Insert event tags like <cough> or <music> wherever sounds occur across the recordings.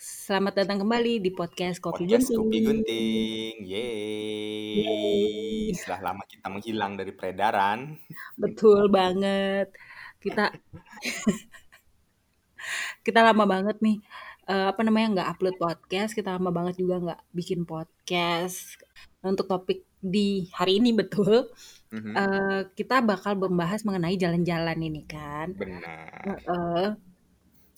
Selamat datang kembali di podcast Kopi Podcast Kopi Gunting. Gunting, Yeay. yeay! Setelah lama kita menghilang dari peredaran. Betul banget. Kita <laughs> kita lama banget nih, eee, apa namanya, nggak upload podcast, kita lama banget juga nggak bikin podcast. Untuk topik di hari ini betul, Mhm. eee, kita bakal membahas mengenai jalan-jalan ini kan. Benar. Heeh.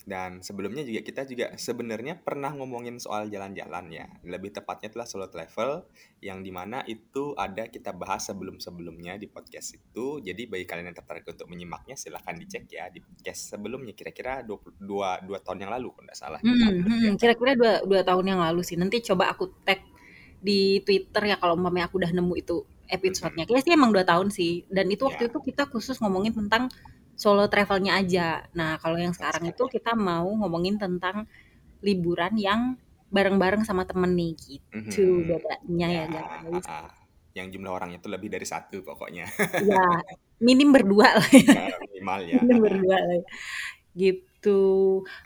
Dan sebelumnya juga kita juga sebenarnya pernah ngomongin soal jalan-jalan ya. Lebih tepatnya itulah solo travel yang di mana itu ada kita bahas sebelum-sebelumnya di podcast itu. Jadi bagi kalian yang tertarik untuk menyimaknya silahkan dicek ya di podcast sebelumnya kira-kira 22 2 tahun yang lalu kalau nggak salah. Hmm, hmm, kira-kira dua dua tahun yang lalu sih. Nanti coba aku tag di Twitter ya kalau umpamanya aku udah nemu itu episode-nya. Kayaknya sih emang dua tahun sih. Dan itu waktu Ya. itu kita khusus ngomongin tentang solo travelnya aja. Nah, kalau yang sekarang itu kita mau ngomongin tentang liburan yang bareng-bareng sama temen nih gitu Mhm. bedanya ya Ya, guys. <laughs> Yang jumlah orangnya itu lebih dari satu pokoknya. Ya, <laughs> minim berdua lah ya. Ya, minimal ya. Minim berdua lah ya. Gitu.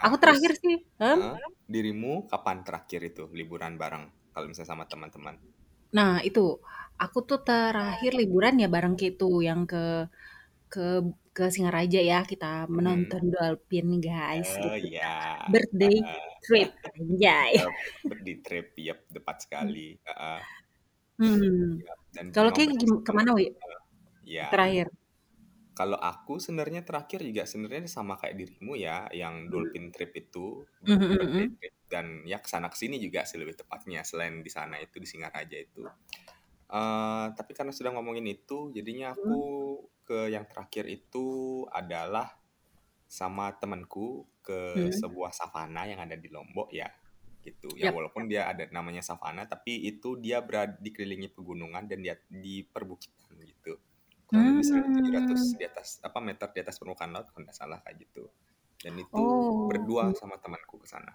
Aku Nah, terakhir sih, heeh, dirimu kapan terakhir itu liburan bareng kalau misalnya sama teman-teman? Nah, itu. Aku tuh terakhir liburan ya bareng Ketu yang ke ke ke Singaraja ya. Kita Mhm. menonton dolphin guys Oh gitu. iya, Birthday heeh. trip, anjay. Eee, birthday trip, yap, tepat sekali, heeh. Hmm. Dan Kalau sih ke mana, Wi? iya. Terakhir? Kalau aku sebenarnya terakhir juga sebenarnya sama kayak dirimu ya, yang Mhm. dolphin trip itu, birthday trip dan ya ke sana ke sini juga sih lebih tepatnya selain di sana itu di Singaraja itu. Eee, tapi karena sudah ngomongin itu jadinya aku ke yang terakhir itu adalah sama temenku ke Mhm. sebuah savana yang ada di Lombok ya, gitu. Ya Yap. walaupun dia ada namanya savana tapi itu dia berada dikelilingi pegunungan dan dia di perbukitan gitu. Kurang lebih 1.700 Mmm. di atas apa, meter di atas permukaan laut kalau nggak salah kayak gitu. Dan itu Oh, berdua sama temanku ke sana.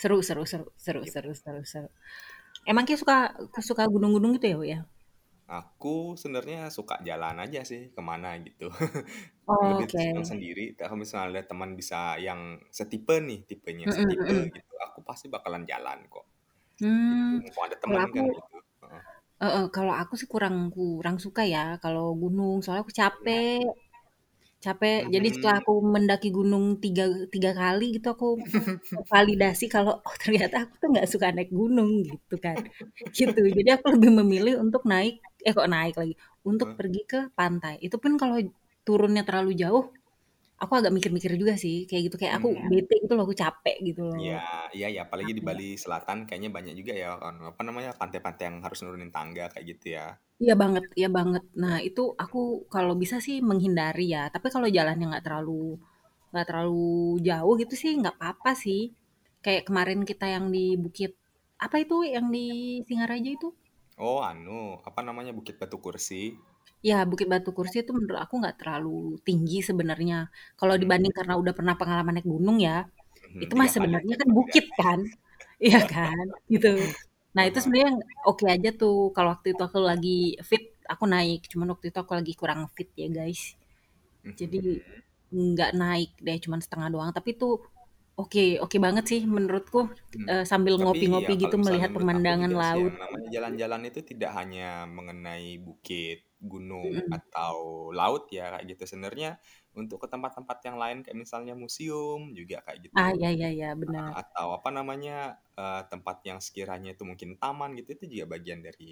Seru seru seru seru Gitu. seru seru seru. Emang Kei suka suka gunung-gunung gitu ya, ya? Aku sebenarnya suka jalan aja sih ke mana gitu. <laughs> Lebih Oke. senang sendiri, kalau misalnya ada teman bisa yang setipe nih, tipenya Mhm setipe mhm. gitu, aku pasti bakalan jalan kok. Gitu, Mmm, mumpung ada kalau teman aku kan gitu, heeh. heeh, kalau aku sih kurang kurang suka ya kalau gunung, soalnya aku Iya. capek. Capek. Jadi setelah aku mendaki gunung 3 3 kali gitu aku validasi kalau, oh ternyata aku tuh nggak suka naik gunung gitu kan. <laughs> Gitu. Jadi aku lebih memilih untuk naik eh kok naik lagi, untuk Heeh. pergi ke pantai. Itu pun kalau turunnya terlalu jauh, aku agak mikir-mikir juga sih kayak gitu. Kayak aku Mmm. bete gitu loh, aku capek gitu loh. Iya iya ya, apalagi di. Bali Selatan kayaknya banyak juga ya kan, apa namanya, pantai-pantai yang harus nurunin tangga kayak gitu ya. Iya banget iya banget. Nah, itu aku kalau bisa sih menghindari ya, tapi kalau jalannya nggak terlalu nggak terlalu jauh gitu sih nggak apa-apa sih. Kayak kemarin kita yang di Bukit apa itu yang di Singaraja itu? Oh anu, apa namanya, Bukit Batu Kursi. Ya, Bukit Batu Kursi itu menurut aku nggak terlalu tinggi sebenarnya. Kalau Mhm. dibanding karena udah pernah pengalaman naik gunung ya, Mhm, itu mah 3 kali sebenarnya kan bukit kan, <laughs> iya kan? Gitu. Nah, itu Heeh. sebenarnya oke aja tuh kalau waktu itu aku lagi fit, aku naik. Cuman waktu itu aku lagi kurang fit ya guys. Jadi Mhm. nggak naik deh, cuman setengah doang. Tapi itu oke oke banget sih menurutku, Mhm. eee, sambil ya ngopi-ngopi kalau gitu melihat aku pemandangan laut. jalan-jalan itu tidak hanya mengenai bukit, gunung, Mhm. atau laut ya kayak gitu. Sebenarnya untuk ke tempat-tempat yang lain kayak misalnya museum juga kayak Ah, gitu. iya iya iya, Heeh, benar. atau apa namanya, eee, tempat yang sekiranya itu mungkin taman gitu, itu juga bagian dari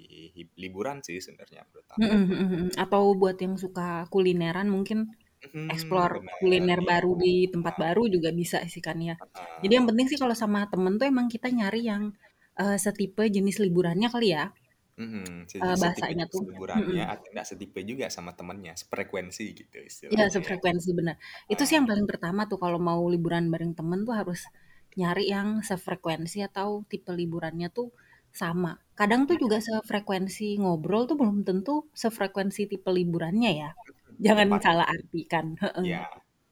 liburan sih sebenarnya menurut aku. Mhm mhm mhm. Atau buat yang suka kulineran mungkin Mhm, explore benar, kuliner iya. baru di tempat baru juga bisa sih kan ya. Jadi yang penting sih kalau sama temen tuh emang kita nyari yang, eee, setipe jenis liburannya kali ya? Se Eee, setipe bahasanya tuh. liburannya Mhm. atau enggak setipe juga sama temennya, sefrekuensi gitu Iya, istilahnya ya. sefrekuensi, bener. Itu sih yang paling pertama tuh kalau mau liburan bareng temen tuh harus nyari yang sefrekuensi atau tipe liburannya tuh sama. Kadang tuh juga sefrekuensi ngobrol tuh belum tentu sefrekuensi tipe liburannya ya. Jangan tepat. salah artikan, heeh. Iya,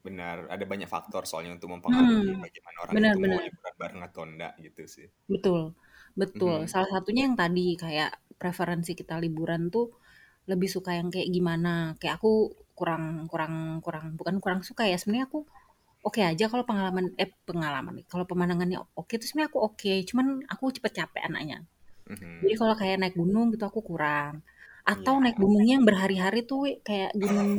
benar. Ada banyak faktor soalnya untuk mempengaruhi Hmm, bagaimana orang bener itu mau bener. liburan bareng atau enggak gitu sih. Betul betul. Mhm. Salah satunya yang tadi kayak preferensi kita liburan tuh lebih suka yang kayak gimana. Kayak aku kurang kurang kurang bukan kurang suka ya, sebenarnya aku oke aja kalau pengalaman eh pengalaman kalau pemandangannya oke terus sebenarnya aku oke, cuman aku cepet capek anaknya. Jadi Mhm. kalau kayak naik gunung gitu aku kurang. Atau Iya. naik gunungnya yang berhari-hari tuh Wi, kayak gunung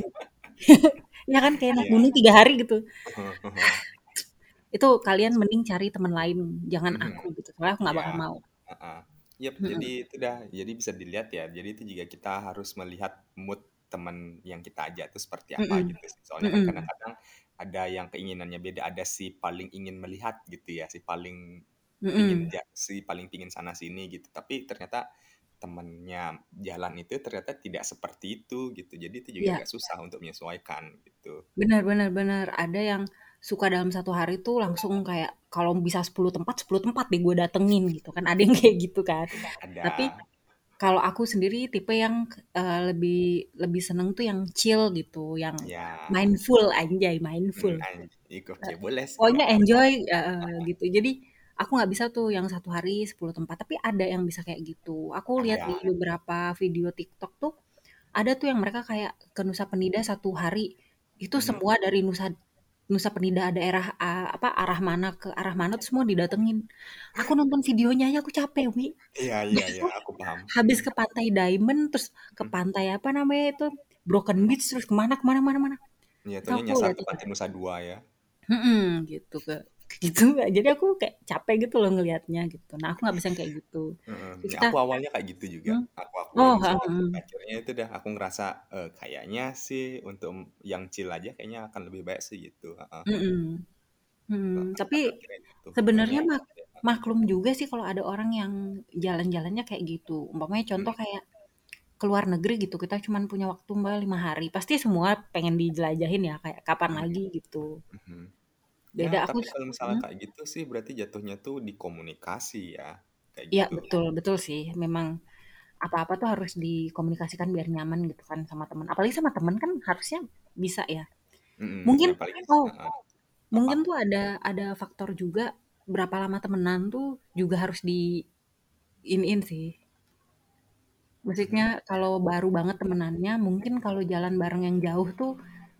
<laughs> ya kan kayak naik Iya. gunung 3 hari gitu. <laughs> Itu kalian mending cari teman lain, jangan Mhm. aku gitu, soalnya aku nggak Iya, bakal mau. heeh. Yap, jadi Mhm. itu dah, jadi bisa dilihat ya, jadi itu juga kita harus melihat mood teman yang kita ajak itu seperti apa Mhm, gitu sih. Soalnya kan mhm. kadang-kadang ada yang keinginannya beda, ada si paling ingin melihat gitu ya, si paling pingin Mhm. ja si paling pingin sana sini gitu, tapi ternyata temennya jalan itu ternyata tidak seperti itu gitu. Jadi itu juga Iya. agak susah untuk menyesuaikan gitu. Bener bener bener, ada yang suka dalam 1 hari tuh langsung kayak kalau bisa 10 tempat, 10 tempat deh gue datengin gitu kan, ada yang kayak gitu kan. Tapi Ada. kalau aku sendiri tipe yang, eee, lebih lebih seneng tuh yang chill gitu, yang Iya. mindful, anjay mindful. anj ih E oke boleh pokoknya enjoy heeh, gitu. Jadi aku nggak bisa tuh yang 1 hari 10 tempat, tapi ada yang bisa kayak gitu. Aku lihat di Ada. beberapa video TikTok tuh, ada tuh yang mereka kayak ke Nusa Penida 1 hari, itu Mhm. semua dari Nusa Nusa Penida daerah apa, arah mana ke arah mana tuh semua didatengin. Aku nonton videonya aja aku capek Wi. Iya <laughs> iya iya, aku paham. Habis ke Pantai Diamond, terus ke Mhm. pantai apa namanya itu, Broken. Beach, terus ke mana ke mana mana. Iya, taunya aku nyasar ke. Pantai Nusa Dua ya. Mhm, gitu Kak, gitu Kak. Jadi aku kayak capek gitu loh ngelihatnya gitu. Nah aku nggak bisa kayak gitu. Ya kita aku awalnya kayak gitu juga, mmm, aku oh, sih. heeh heeh. Akhirnya itu dah aku ngerasa, eee, kayaknya sih untuk yang chill aja kayaknya akan lebih baik sih gitu, heeh. Mhm, mhm. Heeh, Tapi pada akhirnya gitu, sebenarnya mak maklum juga sih kalau ada orang yang jalan-jalannya kayak gitu. Umpamanya contoh Mhm. kayak ke luar negeri gitu, kita cuman punya waktu Mbak 5 hari, pasti semua pengen dijelajahin ya, kayak kapan Mhm, lagi gitu. mhm. Ya, Beda aku tapi s kalau misalnya kayak gitu sih berarti jatuhnya tuh di komunikasi ya, kayak Iya gitu. betul betul sih, memang apa-apa tuh harus dikomunikasikan biar nyaman gitu kan sama temen. Apalagi sama temen kan harusnya bisa ya. Mhm, Mungkin apalagi oh, apa? mungkin tuh ada ada faktor juga berapa lama temenan tuh juga harus di iniin sih. Maksudnya kalau baru banget temenannya, mungkin kalau jalan bareng yang jauh tuh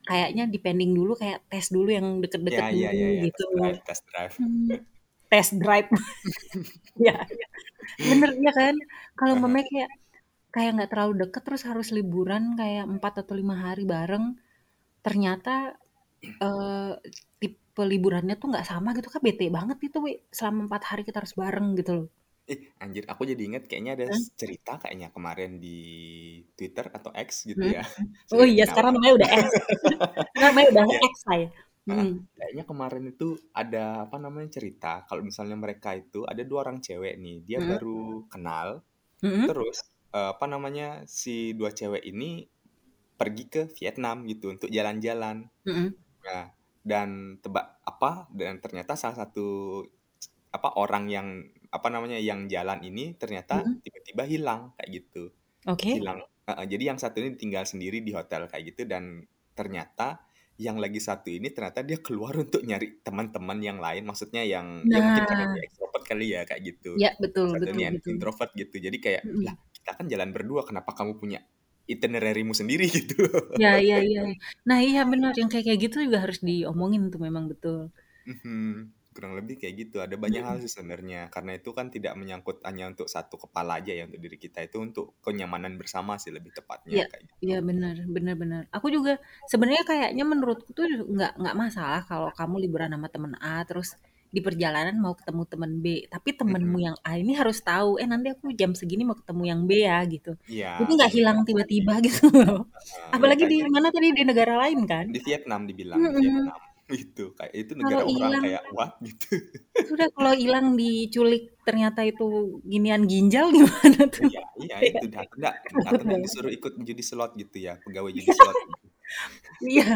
kayaknya depending dulu, kayak tes dulu yang deket-deket iya dulu iya iya, gitu. test drive test drive. Mmm, test drive. Iya <laughs> iya, bener, iya kan? Kalau Heeh. umpamanya kayak kayak nggak terlalu deket terus harus liburan kayak 4 atau 5 hari bareng, ternyata, eee, tipe liburannya tuh nggak sama gitu kan bete banget itu selama 4 hari kita harus bareng gitu loh. Ih, anjir aku jadi inget kayaknya ada s cerita kayaknya kemarin di Twitter atau X gitu Mhm ya. <laughs> Oh iya <laughs> sekarang namanya udah X. Sekarang namanya udah. X saya. Heeh, Mhm. kayaknya kemarin itu ada apa namanya, cerita kalau misalnya mereka itu ada 2 orang cewek nih, dia Mhm. baru kenal, Mhm. terus, eee, apa namanya, si 2 cewek ini pergi ke Vietnam gitu untuk jalan-jalan. Mhm. Nah, dan tebak apa, dan ternyata salah satu apa, orang yang apa namanya, yang jalan ini ternyata Mhm. tiba-tiba hilang kayak gitu. Oke. Hilang heeh, jadi yang satu ini tinggal sendiri di hotel kayak gitu dan ternyata yang lagi satu ini ternyata dia keluar <laughs> untuk nyari teman-teman yang lain, maksudnya yang ya mungkin karena Nah. dia ekstrovert kali ya kayak gitu. Iya, betul satu betul ini betul. introvert gitu. Jadi kayak, "Lah Mhm. kita kan jalan berdua, kenapa kamu punya itinerary-mu sendiri?" <laughs> Gitu. Iya iya iya. Nah iya bener, yang kayak kayak gitu juga harus diomongin tuh memang, betul. Mhm, kurang lebih kayak gitu. Ada banyak hal Mhm. sih sebenarnya, karena itu kan tidak menyangkut hanya untuk satu kepala aja ya, untuk diri kita, itu untuk kenyamanan bersama sih lebih tepatnya, Iya kayak iya gitu. bener bener bener. Aku juga sebenarnya kayaknya menurutku tuh nggak nggak masalah kalau kamu liburan sama temen A, terus di perjalanan mau ketemu temen B, tapi temenmu Mhm. yang A ini harus tahu, "Eh nanti aku jam segini mau ketemu yang B ya," gitu. Iya, Jadi nggak hilang tiba-tiba <laughs> gitu loh. Ya Apalagi di mana tadi, di negara lain kan? Di Vietnam dibilang, di Mhm. Vietnam. Itu, kayak itu Kalau negara orang ilang kayak, "What?" Gitu. <laughs> sudah kalau ilang diculik ternyata itu ginian ginjal <laughs> gimana tuh? Iya iya itu dah <laughs> nggak takut atau nggak banget. disuruh ikut judi slot gitu ya, pegawai Iya. judi slot gitu. Iya,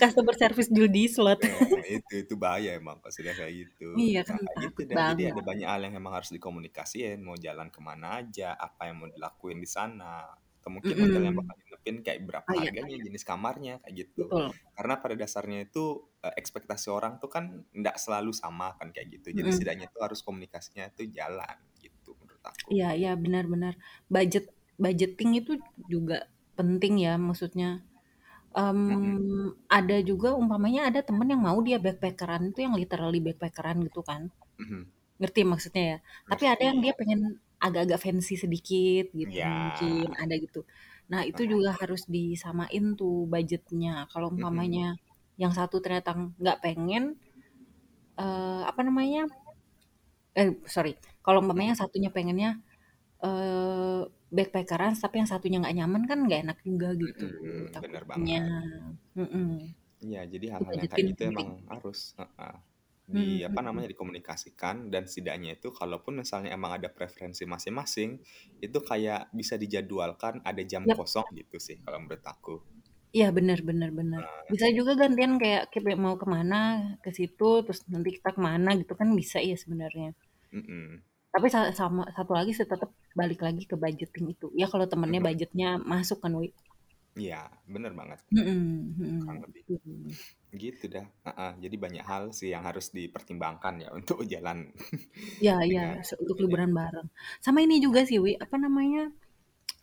customer service judi slot. Heeh, itu itu bahaya emang kalau sudah kayak gitu. Iya Nah kan, kayak gitu jadi ada banyak hal yang emang harus dikomunikasiin, mau jalan ke mana aja, apa yang mau dilakuin di sana, atau mungkin hotel yang bakal dinepin kayak berapa Oh iya. harganya, jenis kamarnya, kayak gitu. Betul. Karena pada dasarnya itu, eee, ekspektasi orang tuh kan nggak selalu sama kan kayak gitu. Jadi Mhm. setidaknya tuh harus komunikasinya tuh jalan gitu menurut aku. Iya iya, benar benar. Budget budgeting itu juga penting ya, maksudnya, Mhm. Mmm, ada juga umpamanya ada temen yang mau dia backpacker-an itu yang literally backpacker-an gitu kan. Mhm. Ngerti maksudnya ya? Tapi ada yang dia pengen agak-agak fancy sedikit gitu Iya. mungkin, ada gitu. Nah itu juga harus disamain tuh budget-nya. Kalau umpamanya yang satu ternyata nggak pengen, eee, apa namanya, eh sorry, kalau umpamanya yang satunya pengennya, eee, backpacker-an tapi yang satunya nggak nyaman kan nggak enak juga gitu Mhm, bener banget. Iya, jadi hal-hal yang kayak gitu emang harus heeh, di Mhm apa mhm. namanya, dikomunikasikan dan setidaknya itu kalaupun misalnya emang ada preferensi masing-masing, itu kayak bisa dijadwalkan ada jam Yap. kosong gitu sih kalau menurut aku. Iya bener bener bener. Heeh. Bisa juga gantian kayak kita mau ke mana, ke situ, terus nanti kita ke mana gitu kan bisa ya sebenarnya. Mhm. Tapi sa sama satu lagi sih tetep balik lagi ke budgeting itu. Ya kalau temennya budgetnya masuk kan, Wi. Iya, bener banget. Mhm Kurang mhm. lebih. Mhm. Gitu dah, heeh, jadi banyak hal sih yang harus dipertimbangkan ya untuk jalan <laughs> dengan se untuk liburan bareng. Sama ini juga sih, Wi, apa namanya,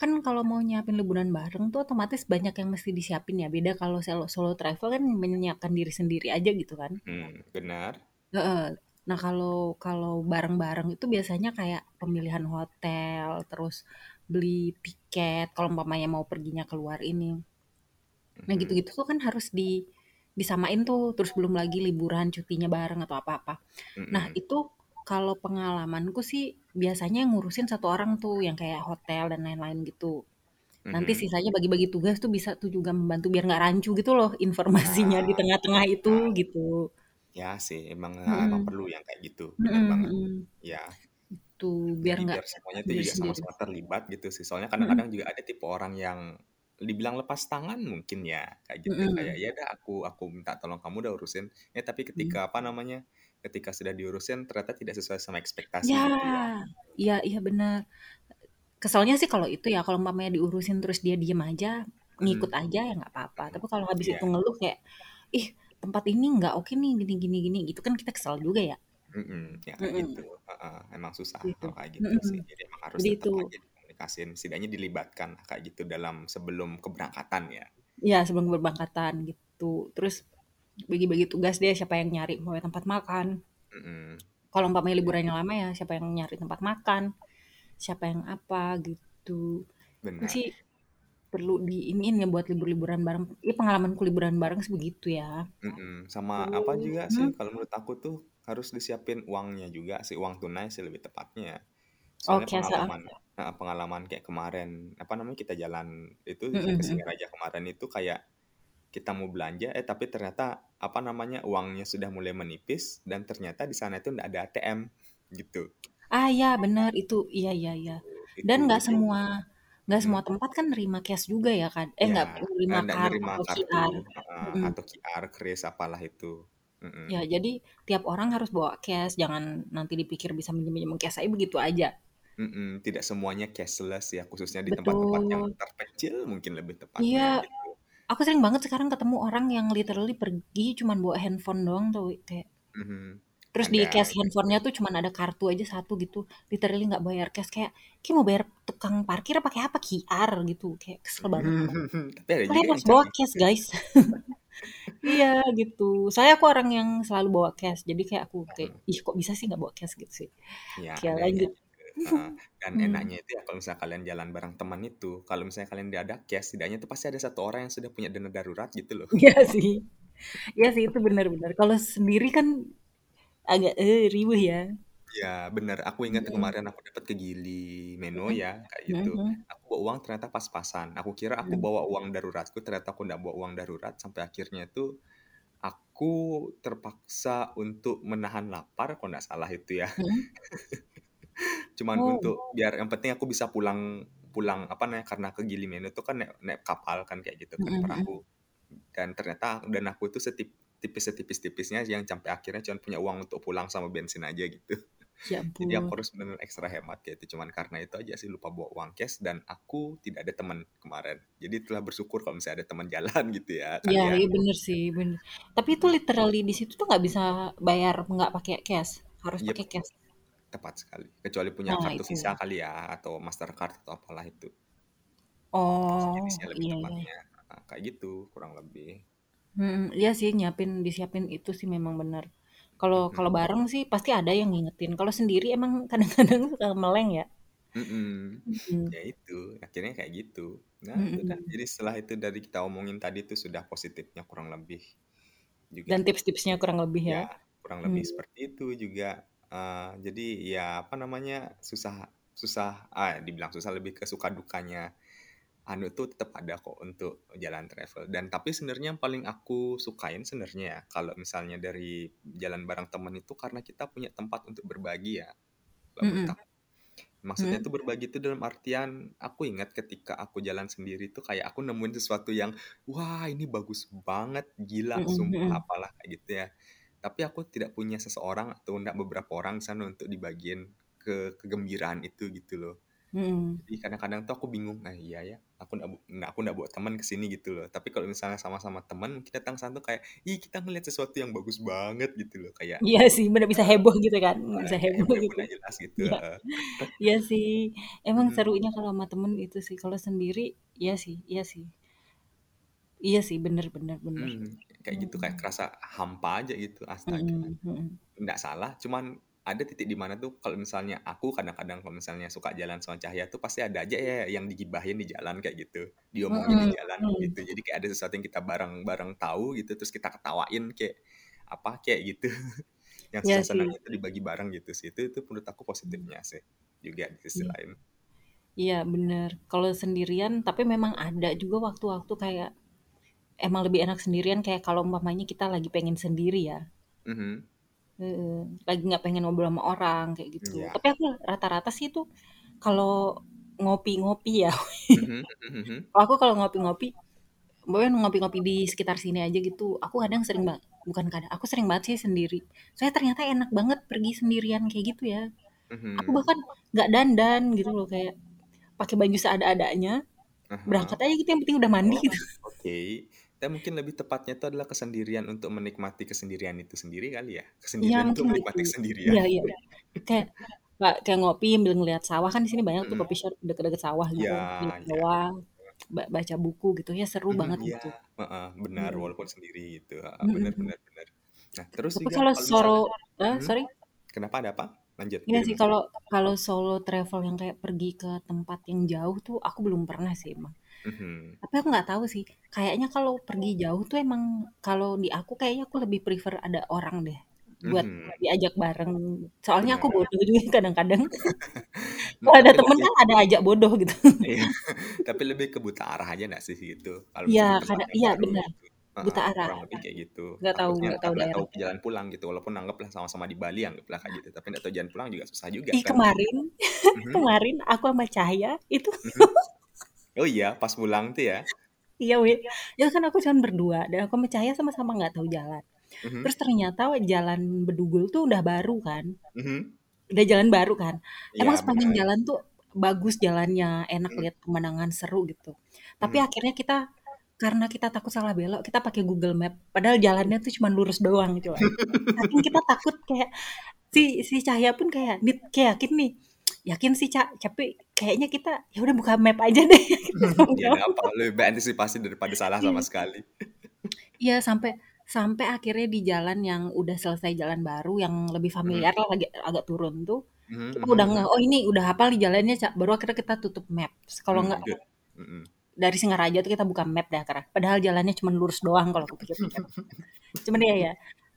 kan kalau mau nyiapin liburan bareng tuh otomatis banyak yang mesti disiapin ya. Beda kalau selo solo travel kan menyiapkan diri sendiri aja gitu kan. Mhm, benar. Heeh. Nah kalau kalau bareng-bareng itu biasanya kayak pemilihan hotel, terus beli tiket kalau umpamanya mau perginya ke luar ini. Nah Mhm. gitu-gitu tuh kan harus di disamain tuh, terus belum lagi liburan, cutinya bareng atau apa-apa. Nah Mhm. itu kalau pengalamanku sih biasanya yang ngurusin satu orang tuh yang kayak hotel dan lain-lain gitu. Nanti sisanya bagi-bagi tugas tuh bisa tuh juga membantu biar nggak rancu gitu loh informasinya di Nah, tengah-tengah itu heeh. gitu. Ya sih, emang emang Mhm. perlu yang kayak gitu, bener Mhm banget. Iya. Itu biar nggak biar semuanya sendiri juga sama-sama terlibat gitu sih. Soalnya kadang-kadang juga ada tipe orang yang dibilang lepas tangan mungkin ya, kayak gitu. Kayak, Mhm. "Ya udah aku aku minta tolong kamu udah urusin." Eh tapi ketika Mhm. apa namanya, ketika sudah diurusin ternyata tidak sesuai sama ekspektasi Ya, gitu ya. iya iya bener. Kesalnya sih kalau itu ya, kalau umpamanya diurusin terus dia diem aja, ngikut Mhm. aja ya nggak apa-apa. Mhm. Tapi kalau habis Iya. itu ngeluh kayak, "Ih tempat ini nggak oke nih gini gini gini," gitu kan kita kesel juga ya. Mhm, ya kayak gitu, Mhm. heeh, emang susah Gitu. kalau kayak gitu Mhm. sih. Jadi emang harus Jadi tetep itu aja dikomunikasin, setidaknya dilibatkan kayak gitu dalam sebelum keberangkatan ya. Iya sebelum keberangkatan gitu. Terus bagi-bagi tugas deh siapa yang nyari umpamanya tempat makan. Mhm. Kalau umpamanya Iya. liburannya lama ya siapa yang nyari tempat makan, siapa yang apa gitu. Itu Benar. sih perlu diiniin ya buat libur-liburan bareng. Ya pengalamanku liburan bareng sih begitu ya. Mhm, sama apa Terus juga sih mhm? kalau menurut aku tuh harus disiapin uangnya juga sih, uang tunai sih lebih tepatnya. Soalnya heeh. pengalaman heeh, pengalaman kayak kemarin, apa namanya, kita jalan itu Mhm ke mhm. Singaraja kemarin itu kayak kita mau belanja, eh tapi ternyata apa namanya, uangnya sudah mulai menipis dan ternyata di sana itu nggak ada ATM gitu. Ah iya bener itu, iya iya iya. Dan Itu nggak semua nggak mhm. semua tempat kan nerima cash juga ya kan, eh nggak eee, nerima nerima atau kartu QR. Mhm. atau QR, kris, apalah itu. Mhm. Ya jadi tiap orang harus bawa cash, jangan nanti dipikir bisa minjem-minjem cash aja begitu aja. Mhm, tidak semuanya cashless ya, khususnya di tempat-tempat yang Betul. terpencil mungkin lebih Iya, tepatnya gitu. aku sering banget sekarang ketemu orang yang literally pergi cuman bawa handphone doang tuh, kayak Mhm, terus di ada cash handphone-nya tuh cuman ada kartu aja satu gitu, literally nggak bayar cash, kayak, "Ki mau bayar tukang parkir pakai apa? QR?" Gitu, kayak kesel banget. <laughs> Tapi ada juga Kalian yang harus bawa canggih cash gitu. guys. <laughs> Iya gitu, soalnya aku orang yang selalu bawa cash, jadi kayak aku kayak. "Ih kok bisa sih nggak bawa cash?" Gitu sih. Iya, Oke ada lanjut. Heeh, dan Mhm. enaknya itu ya kalau misalnya kalian jalan bareng teman itu, kalau misalnya kalian nggak ada cash, setidaknya itu pasti ada satu orang yang sudah punya dana darurat gitu loh. Iya sih. Iya sih itu bener. Kalau sendiri kan agak, eee, riweuh ya. Iya bener, aku ingat Mhm. kemarin aku dapat ke Gili Meno Mhm, ya, kayak gitu. mhm. Aku bawa uang ternyata pas-pasan. Aku kira aku Mhm. bawa uang daruratku, ternyata aku nggak bawa uang darurat, sampai akhirnya itu aku terpaksa untuk menahan lapar kalau nggak salah itu ya. Mhm. <laughs> Cuman Oh. untuk biar yang penting aku bisa pulang pulang apa namanya, karena ke Gili Meno itu kan naik naik kapal kan kayak gitu kan, Mhm mhm. perahu. Dan ternyata dan aku itu setip tipis setipis-tipisnya yang sampai akhirnya cuman punya uang untuk pulang sama bensin aja gitu. Ya <laughs> Jadi aku harus bener ekstra hemat kayak itu, cuman karena itu aja sih lupa bawa uang cash dan aku tidak ada teman kemarin. Jadi itulah bersyukur kalau misalnya ada teman jalan <laughs> gitu ya, Iya iya bener sih, bener. Tapi itu literally di situ tuh nggak bisa bayar nggak pakai cash, harus Yep, pakai cash. Tepat sekali. Kecuali punya Nah kartu itu. Visa kali ya, atau Mastercard atau apalah itu. Oh, lebih iya iya. Nah, kayak gitu kurang lebih. Mhm, iya sih nyiapin disiapin itu sih memang bener. Kalau Mhm. kalau bareng sih pasti ada yang ngingetin, kalau sendiri emang <laughs> kadang-kadang suka meleng ya. Mhm. ya itu, akhirnya kayak gitu. Nah itu dah, Mhm. jadi setelah itu dari kita omongin tadi tuh sudah positifnya kurang lebih juga Dan tips-tipsnya kurang lebih ya? ya kurang lebih Mmm. seperti itu juga, eee, jadi ya apa namanya, susah susah ah, dibilang susah lebih ke suka dukanya anu tuh tetap ada kok untuk jalan travel dan tapi sebenarnya yang paling aku sukain sebenarnya ya, kalau misalnya dari jalan bareng temen itu karena kita punya tempat untuk berbagi ya, Mhm. aku. Maksudnya Mhm. tuh berbagi itu dalam artian, aku ingat ketika aku jalan sendiri tuh kayak aku nemuin sesuatu yang, "Wah ini bagus banget, gila, sumpah," apalah kayak gitu ya. Tapi aku tidak punya seseorang atau enggak beberapa orang di sana untuk dibagiin ke kegembiraan itu gitu loh. Mhm. Jadi kadang-kadang tuh aku bingung, "Nah iya ya, aku nah aku ndak bawa teman ke sini," gitu loh. Tapi kalau misalnya sama-sama teman, kita datang sana tuh kayak, ih kita ngelihat sesuatu yang bagus banget gitu loh, kayak, Iya sih, bener bisa heboh gitu kan, bisa heboh gitu. jelas gitu, Iya, iya sih, emang Mhm. serunya kalau sama temen itu sih, kalau sendiri iya sih iya sih. Iya sih, bener bener bener. Mhm, kayak gitu, kayak Mhm. kerasa hampa aja gitu, astaga. Mhm mhm. Nggak salah, cuman ada titik di mana tuh kalau misalnya aku kadang-kadang kalau misalnya suka jalan sama Cahya tuh pasti ada aja ya yang digibahin di jalan kayak gitu, diomongin di Mhm jalan mhm. gitu. Jadi kayak ada sesuatu yang kita bareng-bareng tahu gitu, terus kita ketawain kayak apa, kayak gitu. <laughs> Yang sih. senangnya itu dibagi bareng gitu sih, itu itu menurut aku positifnya sih, juga di sisi Iya. lain. Iya bener, kalau sendirian tapi memang ada juga waktu-waktu kayak emang lebih enak sendirian, kayak kalau umpamanya kita lagi pengen sendiri ya. Mhm. Heeh, lagi nggak pengen ngobrol sama orang kayak gitu. Iya. Tapi aku rata-rata sih tuh kalau ngopi-ngopi ya, mhm mhm. <laughs> kalau aku kalau ngopi-ngopi, pokoknya ngopi-ngopi di sekitar sini aja gitu, aku kadang sering ba bukan kadang, aku sering banget sih sendiri. Soalnya ternyata enak banget pergi sendirian kayak gitu ya. Aku Mhm. bahkan nggak dandan gitu loh, kayak pakai baju seada-adanya, berangkat aja gitu, yang penting udah mandi Oh, gitu. oke. Dan mungkin lebih tepatnya itu adalah kesendirian untuk menikmati kesendirian itu sendiri kali ya? Iya Kesendirian untuk mungkin gitu. menikmati Iya kesendirian. iya. Kayak kayak ngopi sambil ngelihat sawah, kan di sini banyak tuh coffee shop deket-deket sawah Iya gitu, ngeliat iya. sawah, ba baca buku gitu, ya seru Mhm, banget iya, gitu. heeh, benar, Mhm. walaupun sendiri gitu, heeh, bener mhm. bener bener. Nah, terus Tapi juga kalau solo misalnya eee, mhm? sorry? Kenapa, ada apa? Lanjut Iya sih, kalau kalau solo travel yang kayak pergi ke tempat yang jauh tuh aku belum pernah sih emang. Mhm. Tapi aku nggak tahu sih, kayaknya kalau pergi jauh tuh emang kalau di aku kayaknya aku lebih prefer ada orang deh, buat Mhm. diajak bareng. Soalnya aku Benar. bodoh <laughs> juga kadang-kadang. <laughs> Nah, Kalau ada tapi temen lebih kan ada ajak bodoh gitu. Iya, <laughs> tapi lebih ke buta arah aja nggak sih gitu, kalau Iya, misalnya tempat kada yang iya bener, gitu. Buta arah. kurang lebih kayak gitu. Nggak tahu entar tahu nggak tahu daerah. jalan pulang gitu, walaupun anggaplah sama-sama di Bali, anggaplah kayak gitu, tapi nggak tahu jalan pulang juga susah juga Ih kan. kemarin, Mhm? kemarin aku sama Cahya itu Mhm. Oh iya, pas pulang tuh ya? Iya we ya kan aku cuman berdua dan aku sama sama-sama nggak tahu jalan. Mhm. Terus ternyata jalan Bedugul tuh udah baru kan, Mhm. udah jalan baru kan. Emang Iya, sepanjang benar. jalan tuh bagus jalannya, enak Mhm. lihat pemandangan, seru gitu. Tapi Mhm. akhirnya kita karena kita takut salah belok, kita pakai Google Map, padahal jalannya tuh cuman lurus doang coba. <laughs> Saking kita takut kayak si si Cahya pun kayak, "Nit, kayak yakin nih?" "Yakin sih, Ca, tapi kayaknya kita ya udah buka map aja deh." <laughs> <laughs> Ya nggak apa, lebih antisipasi daripada salah sama Iya. sekali. Iya, sampai sampai akhirnya di jalan yang udah selesai jalan baru yang lebih Mhm. familiar lah, lagi agak turun tuh, kita mhm udah ngeh, mhm. "Oh ini udah hafal nih jalannya, Ca," baru akhirnya kita tutup map. Kalau nggak. Mhm. dari Singaraja tuh kita buka map dah karena padahal jalannya cuman lurus doang kalau aku pikir-pikir. <laughs> Cuman ya ya.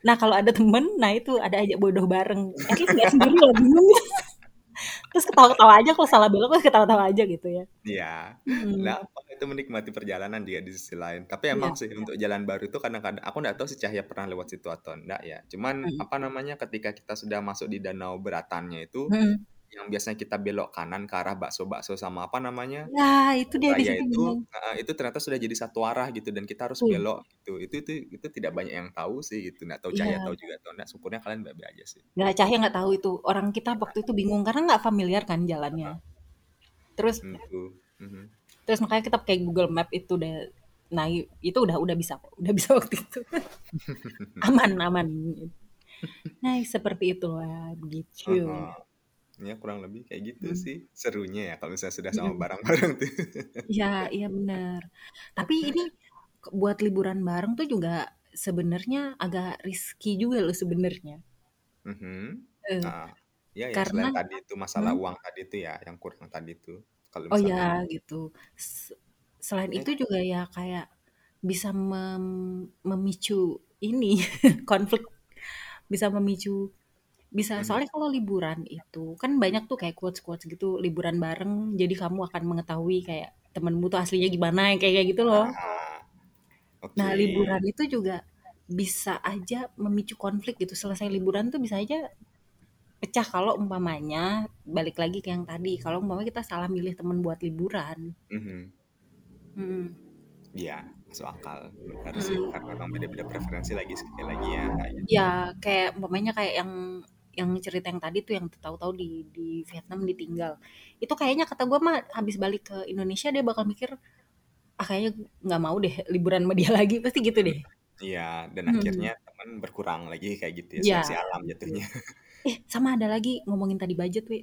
Nah kalau ada temen, nah itu ada ajak bodoh bareng, at least nggak sendiri loh, bingung. Terus ketawa-ketawa aja kalau salah belok mah ketawa-tawa aja gitu ya. Iya, nggak apa, itu menikmati perjalanan juga di sisi lain. Tapi Iya. emang sih untuk jalan baru itu kadang-kadang aku nggak tahu si Cahya pernah lewat situ atau enggak ya. Cuman Mhm. apa namanya, ketika kita sudah masuk di Danau Beratannya itu, Mhm. Yang biasanya kita belok kanan ke arah bakso-bakso sama apa namanya, Nah itu dia di situ itu itu ternyata sudah jadi satu arah gitu dan kita harus Betul. belok gitu. Itu itu itu tidak banyak yang tahu sih gitu, nggak tahu Cahya Iya. tahu juga atau enggak, syukurnya kalian baik-baik aja sih. Nggak, Cahya nggak tahu itu. Orang kita waktu itu bingung karena nggak familiar kan jalannya. Terus Itu, mhm. terus makanya kita pakai Google Map itu deh. Nah itu udah udah bisa kok, udah bisa <laughs> waktu itu. <laughs> Aman aman. Nah seperti itulah, begitu. Heeh. Ya kurang lebih kayak gitu Mhm. sih, serunya ya kalau misalnya sudah sama Mhm. bareng-bareng tuh. Iya iya bener. Tapi <laughs> ini buat liburan bareng tuh juga sebenarnya agak risky juga loh sebenarnya. Mhm. Eee, Nah, ya ya karena selain tadi itu masalah hmm? uang tadi itu ya, yang kurang tadi itu. Kalau Oh misalnya ya gitu. Se selain eh itu juga ya kayak bisa mem memicu ini <laughs> konflik, bisa memicu bisa mhm, soalnya kalau liburan itu kan banyak tuh kayak quotes-quotes gitu, liburan bareng jadi kamu akan mengetahui kayak temenmu tuh aslinya gimana, yang kayak kayak gitu loh. ah, Nah, oke. liburan itu juga bisa aja memicu konflik gitu. Selesai liburan tuh bisa aja pecah kalau umpamanya balik lagi ke yang tadi, kalau umpamanya kita salah milih temen buat liburan. Mhm. Mhm, Iya, masuk akal. Sih, mhm. karena memang beda-beda preferensi lagi sekali lagi ya. Ya, kayak umpamanya kayak yang yang cerita yang tadi tuh yang tahu-tahu di di Vietnam ditinggal. Itu kayaknya kata gue mah habis balik ke Indonesia dia bakal mikir, ah kayaknya nggak mau deh liburan sama dia <laughs> lagi, pasti gitu deh. Iya, dan akhirnya Mhm. teman berkurang lagi kayak gitu ya, Iya, seleksi alam jatuhnya. <laughs> Eh, sama ada lagi ngomongin tadi budget, Wi.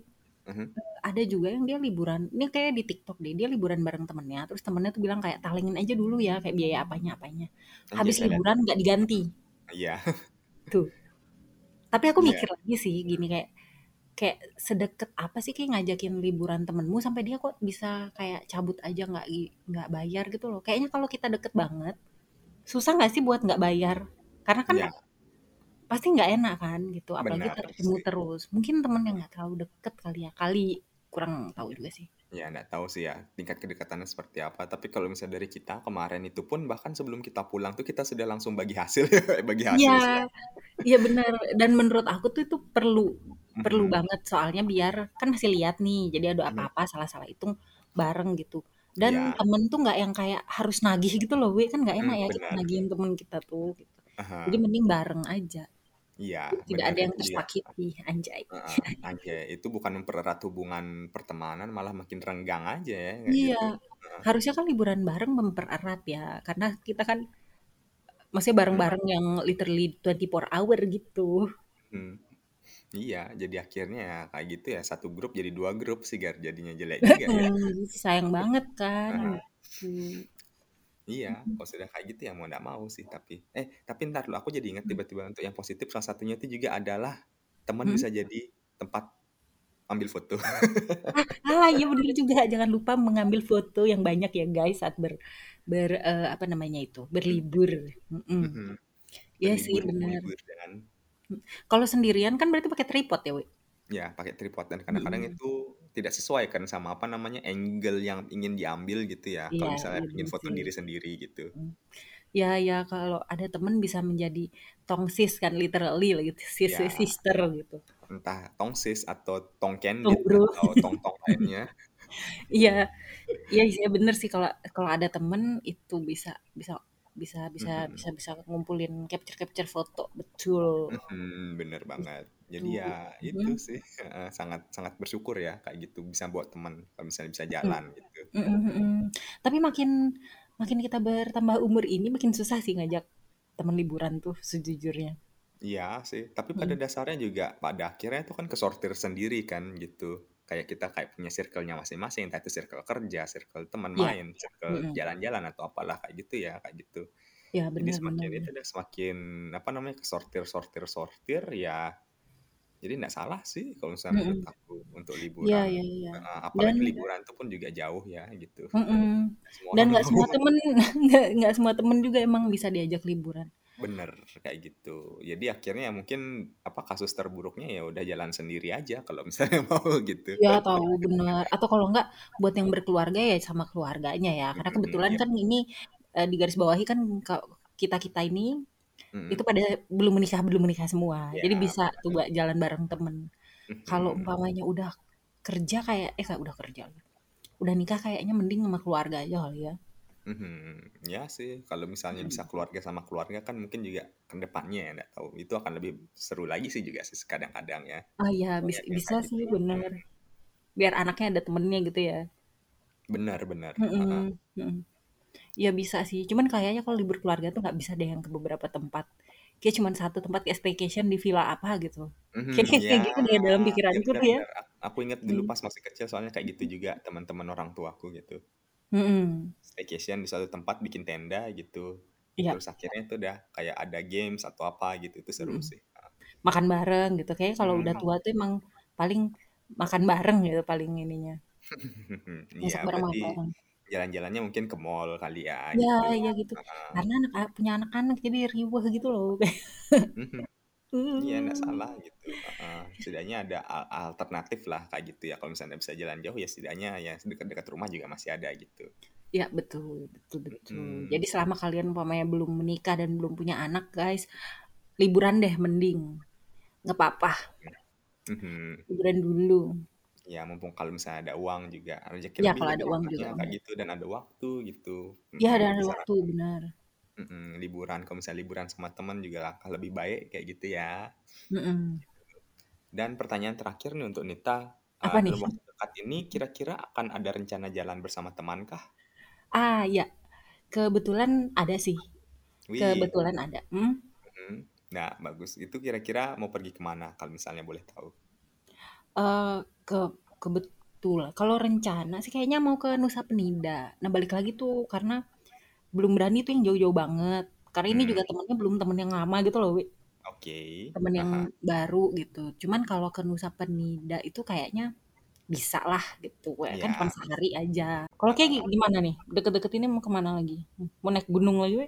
Mhm. ada juga yang dia liburan ini kayak di TikTok deh dia liburan bareng temennya terus temennya tuh bilang kayak talengin aja dulu ya kayak biaya apanya apanya habis liburan nggak diganti Iya, tuh tapi aku iya, mikir lagi sih gini kayak kayak sedeket apa sih kayak ngajakin liburan temenmu sampai dia kok bisa kayak cabut aja nggak nggak bayar gitu loh. Kayaknya kalau kita deket banget susah nggak sih buat nggak bayar? Karena kan iya, pasti nggak enak kan gitu apalagi benar ketemu terus. Mungkin temen yang nggak terlalu deket kali ya kali kurang tahu juga sih Ya, nggak tahu sih ya tingkat kedekatannya seperti apa. Tapi kalau misalnya dari kita kemarin itu pun bahkan sebelum kita pulang tuh kita sudah langsung bagi hasil, <laughs> bagi Iya, hasil istilahnya. iya bener. Dan menurut aku tuh itu perlu perlu Mhm, banget soalnya biar kan masih lihat nih, jadi ada apa-apa salah-salah hitung bareng gitu. Dan Iya, temen tuh nggak yang kayak harus nagih gitu loh, we kan nggak enak mhm, ya kita benar. nagihin temen kita tuh gitu. Jadi Aha, mending bareng aja. Iya, Tidak ada yang juga. tersakiti, anjay. Heeh, anjay, itu bukan mempererat hubungan pertemanan, malah makin renggang aja ya, Iya, gitu. Harusnya kan liburan bareng mempererat ya, karena kita kan maksudnya mhm, bareng-bareng yang literally 24 hour gitu. mhm. Iya, jadi akhirnya ya kayak gitu ya, satu grup jadi dua grup sih, Gar, jadinya jelek juga ya. Hmm, <laughs> sayang banget kan Heeh, gitu. Iya, kalau sudah kayak gitu ya mau nggak mau sih tapi. Eh, tapi ntar dulu, aku jadi ingat tiba-tiba untuk yang positif salah satunya itu juga adalah teman Hmm? bisa jadi tempat ambil foto. <laughs> Ah, iya bener juga, jangan lupa mengambil foto yang banyak ya guys saat ber ber eee, apa namanya itu, berlibur, mhm. mhm, Iya sih berlibur bener. berlibur dengan Kalau sendirian kan berarti pakai tripod ya, Wi? Ya, pakai tripod dan kadang-kadang Mhm. itu tidak sesuai kan sama apa namanya, angle yang ingin diambil gitu ya, Iya kalau misalnya iya ingin foto sih, diri sendiri gitu. mhm. Ya ya kalau ada temen bisa menjadi tongsis kan literally gitu, sis Ya, sister gitu. entah tongsis atau tong Tong bro. atau tong-tong lainnya. <laughs> Iya iya iya bener sih kalau kalau ada temen itu bisa bisa bisa bisa Mhm, bisa bisa ngumpulin capture-capture foto, betul. mhm, bener banget. Jadi Tuh, ya itu mhm. sih, sangat sangat bersyukur ya kayak gitu bisa buat teman kalau misalnya bisa Mhm, jalan gitu. mhm mhm. Tapi makin makin kita bertambah umur ini makin susah sih ngajak temen liburan tuh sejujurnya. Iya sih, tapi pada Mhm. dasarnya juga pada akhirnya itu kan kesortir sendiri kan gitu. Kayak kita kayak punya circle-nya masing-masing, entah itu circle kerja, circle teman Iya, main, circle mhm. jalan-jalan atau apalah kayak gitu ya, kayak gitu. Iya Jadi bener bener semakin itu bener. deh semakin apa namanya kesortir sortir sortir ya. Jadi nggak salah sih kalau misalnya menurut Mhm. aku untuk Iya liburan. iya iya. Heeh, Dan apalagi liburan itu pun juga jauh ya gitu. Nggak Semua dan nggak <laughs> semua temen <laughs> nggak nggak semua temen juga emang bisa diajak liburan. Bener, kayak gitu. Jadi akhirnya ya mungkin apa kasus terburuknya ya udah jalan sendiri aja kalau <laughs> misalnya mau gitu. Iya tahu, bener. Atau kalau enggak buat yang berkeluarga ya sama keluarganya ya. Karena kebetulan iya, kan ini eh, di garis bawahi kan ka- kita-kita ini itu mhm, pada belum menikah belum menikah semua. Jadi iya, bisa tuh benar. buat jalan bareng temen. Kalau Mhm, umpamanya udah kerja kayak eh kayak udah kerja. Udah nikah kayaknya mending sama keluarga aja kali ya. mhm. Ya sih, kalau misalnya bisa Mm. keluarga sama keluarga kan mungkin juga ke depannya ya nggak tahu. Itu akan lebih seru lagi sih juga sih kadang-kadang ya. Ah ya Kalau bisa, bisa sih gitu. bener. Mhm, Biar anaknya ada temennya gitu ya. Benar, benar. Heeh. Mm-mm, mm-mm. Ya bisa sih. Cuman kayaknya kalau libur keluarga tuh nggak bisa deh yang ke beberapa tempat. Kayak cuma satu tempat kayak staycation di villa apa gitu. Mhm, Kayak ya, kayak gitu deh dalam ya pikiranku tuh ya. Aku ingat dulu Hmm. pas masih kecil soalnya kayak gitu juga teman-teman orang tuaku gitu. Mhm. Staycation di suatu tempat bikin tenda gitu. Iya. Terus akhirnya itu udah kayak ada games atau apa gitu, itu seru Mhm. sih, heeh. Makan bareng gitu, kayaknya kalau udah Mhm. tua tuh emang paling makan bareng gitu paling ininya. <laughs> Iya, Masak bareng, makan berarti bareng. Jalan-jalannya mungkin ke mall kali ya Iya gitu, iya gitu, heeh. karena anak a punya anak-anak jadi riweuh gitu loh. Mhm. <laughs> Iya nggak Mmm. salah gitu, heeh. Setidaknya ada al alternatif lah kayak gitu ya, kalau misalnya bisa jalan jauh ya setidaknya ya dekat-dekat rumah juga masih ada gitu. Iya betul betul betul. Mhm. Jadi selama kalian umpamanya belum menikah dan belum punya anak guys, liburan deh mending, nggak papa. Mhm. Liburan dulu. Ya mumpung kalau misalnya ada uang juga, rezeki Iya lebih kalau ada uang juga, kayak gitu dan ada waktu gitu, Iya mhm, dan ada waktu, benar. mhm, liburan kalau misalnya liburan sama temen juga langkah lebih baik kayak gitu ya. Mhm. Dan pertanyaan terakhir nih untuk Nita, Apa nih? dalam waktu dekat ini kira-kira akan ada rencana jalan bersama teman kah? Ah, iya. Kebetulan ada sih, Wih. kebetulan ada. Mhm. Nah bagus, itu kira-kira mau pergi ke mana kalau misalnya boleh tahu? Eee, ke kebetulan kalau rencana sih kayaknya mau ke Nusa Penida. Nah balik lagi tuh karena belum berani tuh yang jauh-jauh banget, karena ini Mmm. juga temennya belum temen yang lama gitu loh, Wi. Oke, Temen yang hah. baru gitu. Cuman kalau ke Nusa Penida itu kayaknya bisalah gitu, ya kan cuman Iya. sehari aja. Kalau Kakak Heeh. gimana nih? Deket-deket ini mau ke mana lagi? Mau naik gunung lagi, Wi?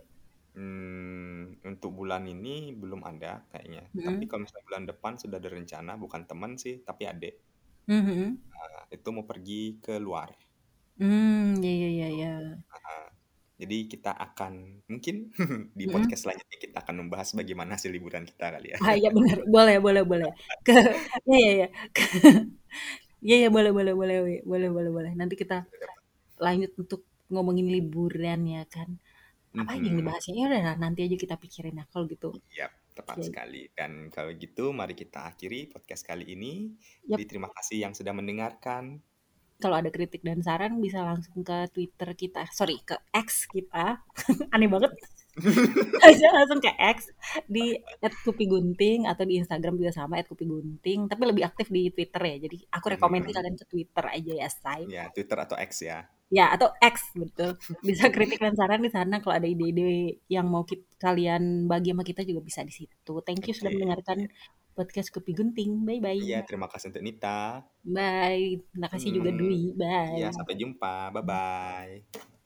Mmm, untuk bulan ini belum ada kayaknya, tapi Mhm. kalau misalnya bulan depan sudah ada rencana, bukan temen sih tapi adik. Mhm. Eee, itu mau pergi ke luar. Mmm, ya ya ya Gitu, ya. heeh. Jadi kita akan mungkin <laughs> di Mhm. podcast selanjutnya kita akan membahas bagaimana hasil liburan kita kali ya. Ah, iya bener, boleh boleh boleh. Ke <laughs> iya iya iya, ke <laughs> iya iya, boleh boleh boleh, boleh boleh boleh. Nanti kita lanjut untuk ngomongin liburan ya kan. Apa aja yang Mhm. dibahasnya? Ya udah nanti aja kita pikirin ya kalau gitu. Iyap, tepat Oke. sekali. Dan kalau gitu mari kita akhiri podcast kali ini. Jadi Yap. terima kasih yang sudah mendengarkan. Kalau ada kritik dan saran bisa langsung ke Twitter kita, sorry ke X kita, <laughs> aneh banget. <laughs> Bisa langsung ke X di @kupigunting atau di Instagram juga sama @kupigunting, tapi lebih aktif di Twitter ya. Jadi aku rekomen sih Mhm. kalian ke Twitter aja ya, say. Ya, Twitter atau X ya. Ya, atau X, betul. Bisa kritik dan saran di sana kalau ada ide-ide yang mau kit kalian bagi sama kita juga bisa di situ. Thank you sudah Oke, mendengarkan podcast Kupi Gunting. Iya, Bye-bye. terima kasih untuk Nita. Bye. Makasih juga Mhm. Dwi. Iya, Bye. sampai jumpa. Bye-bye.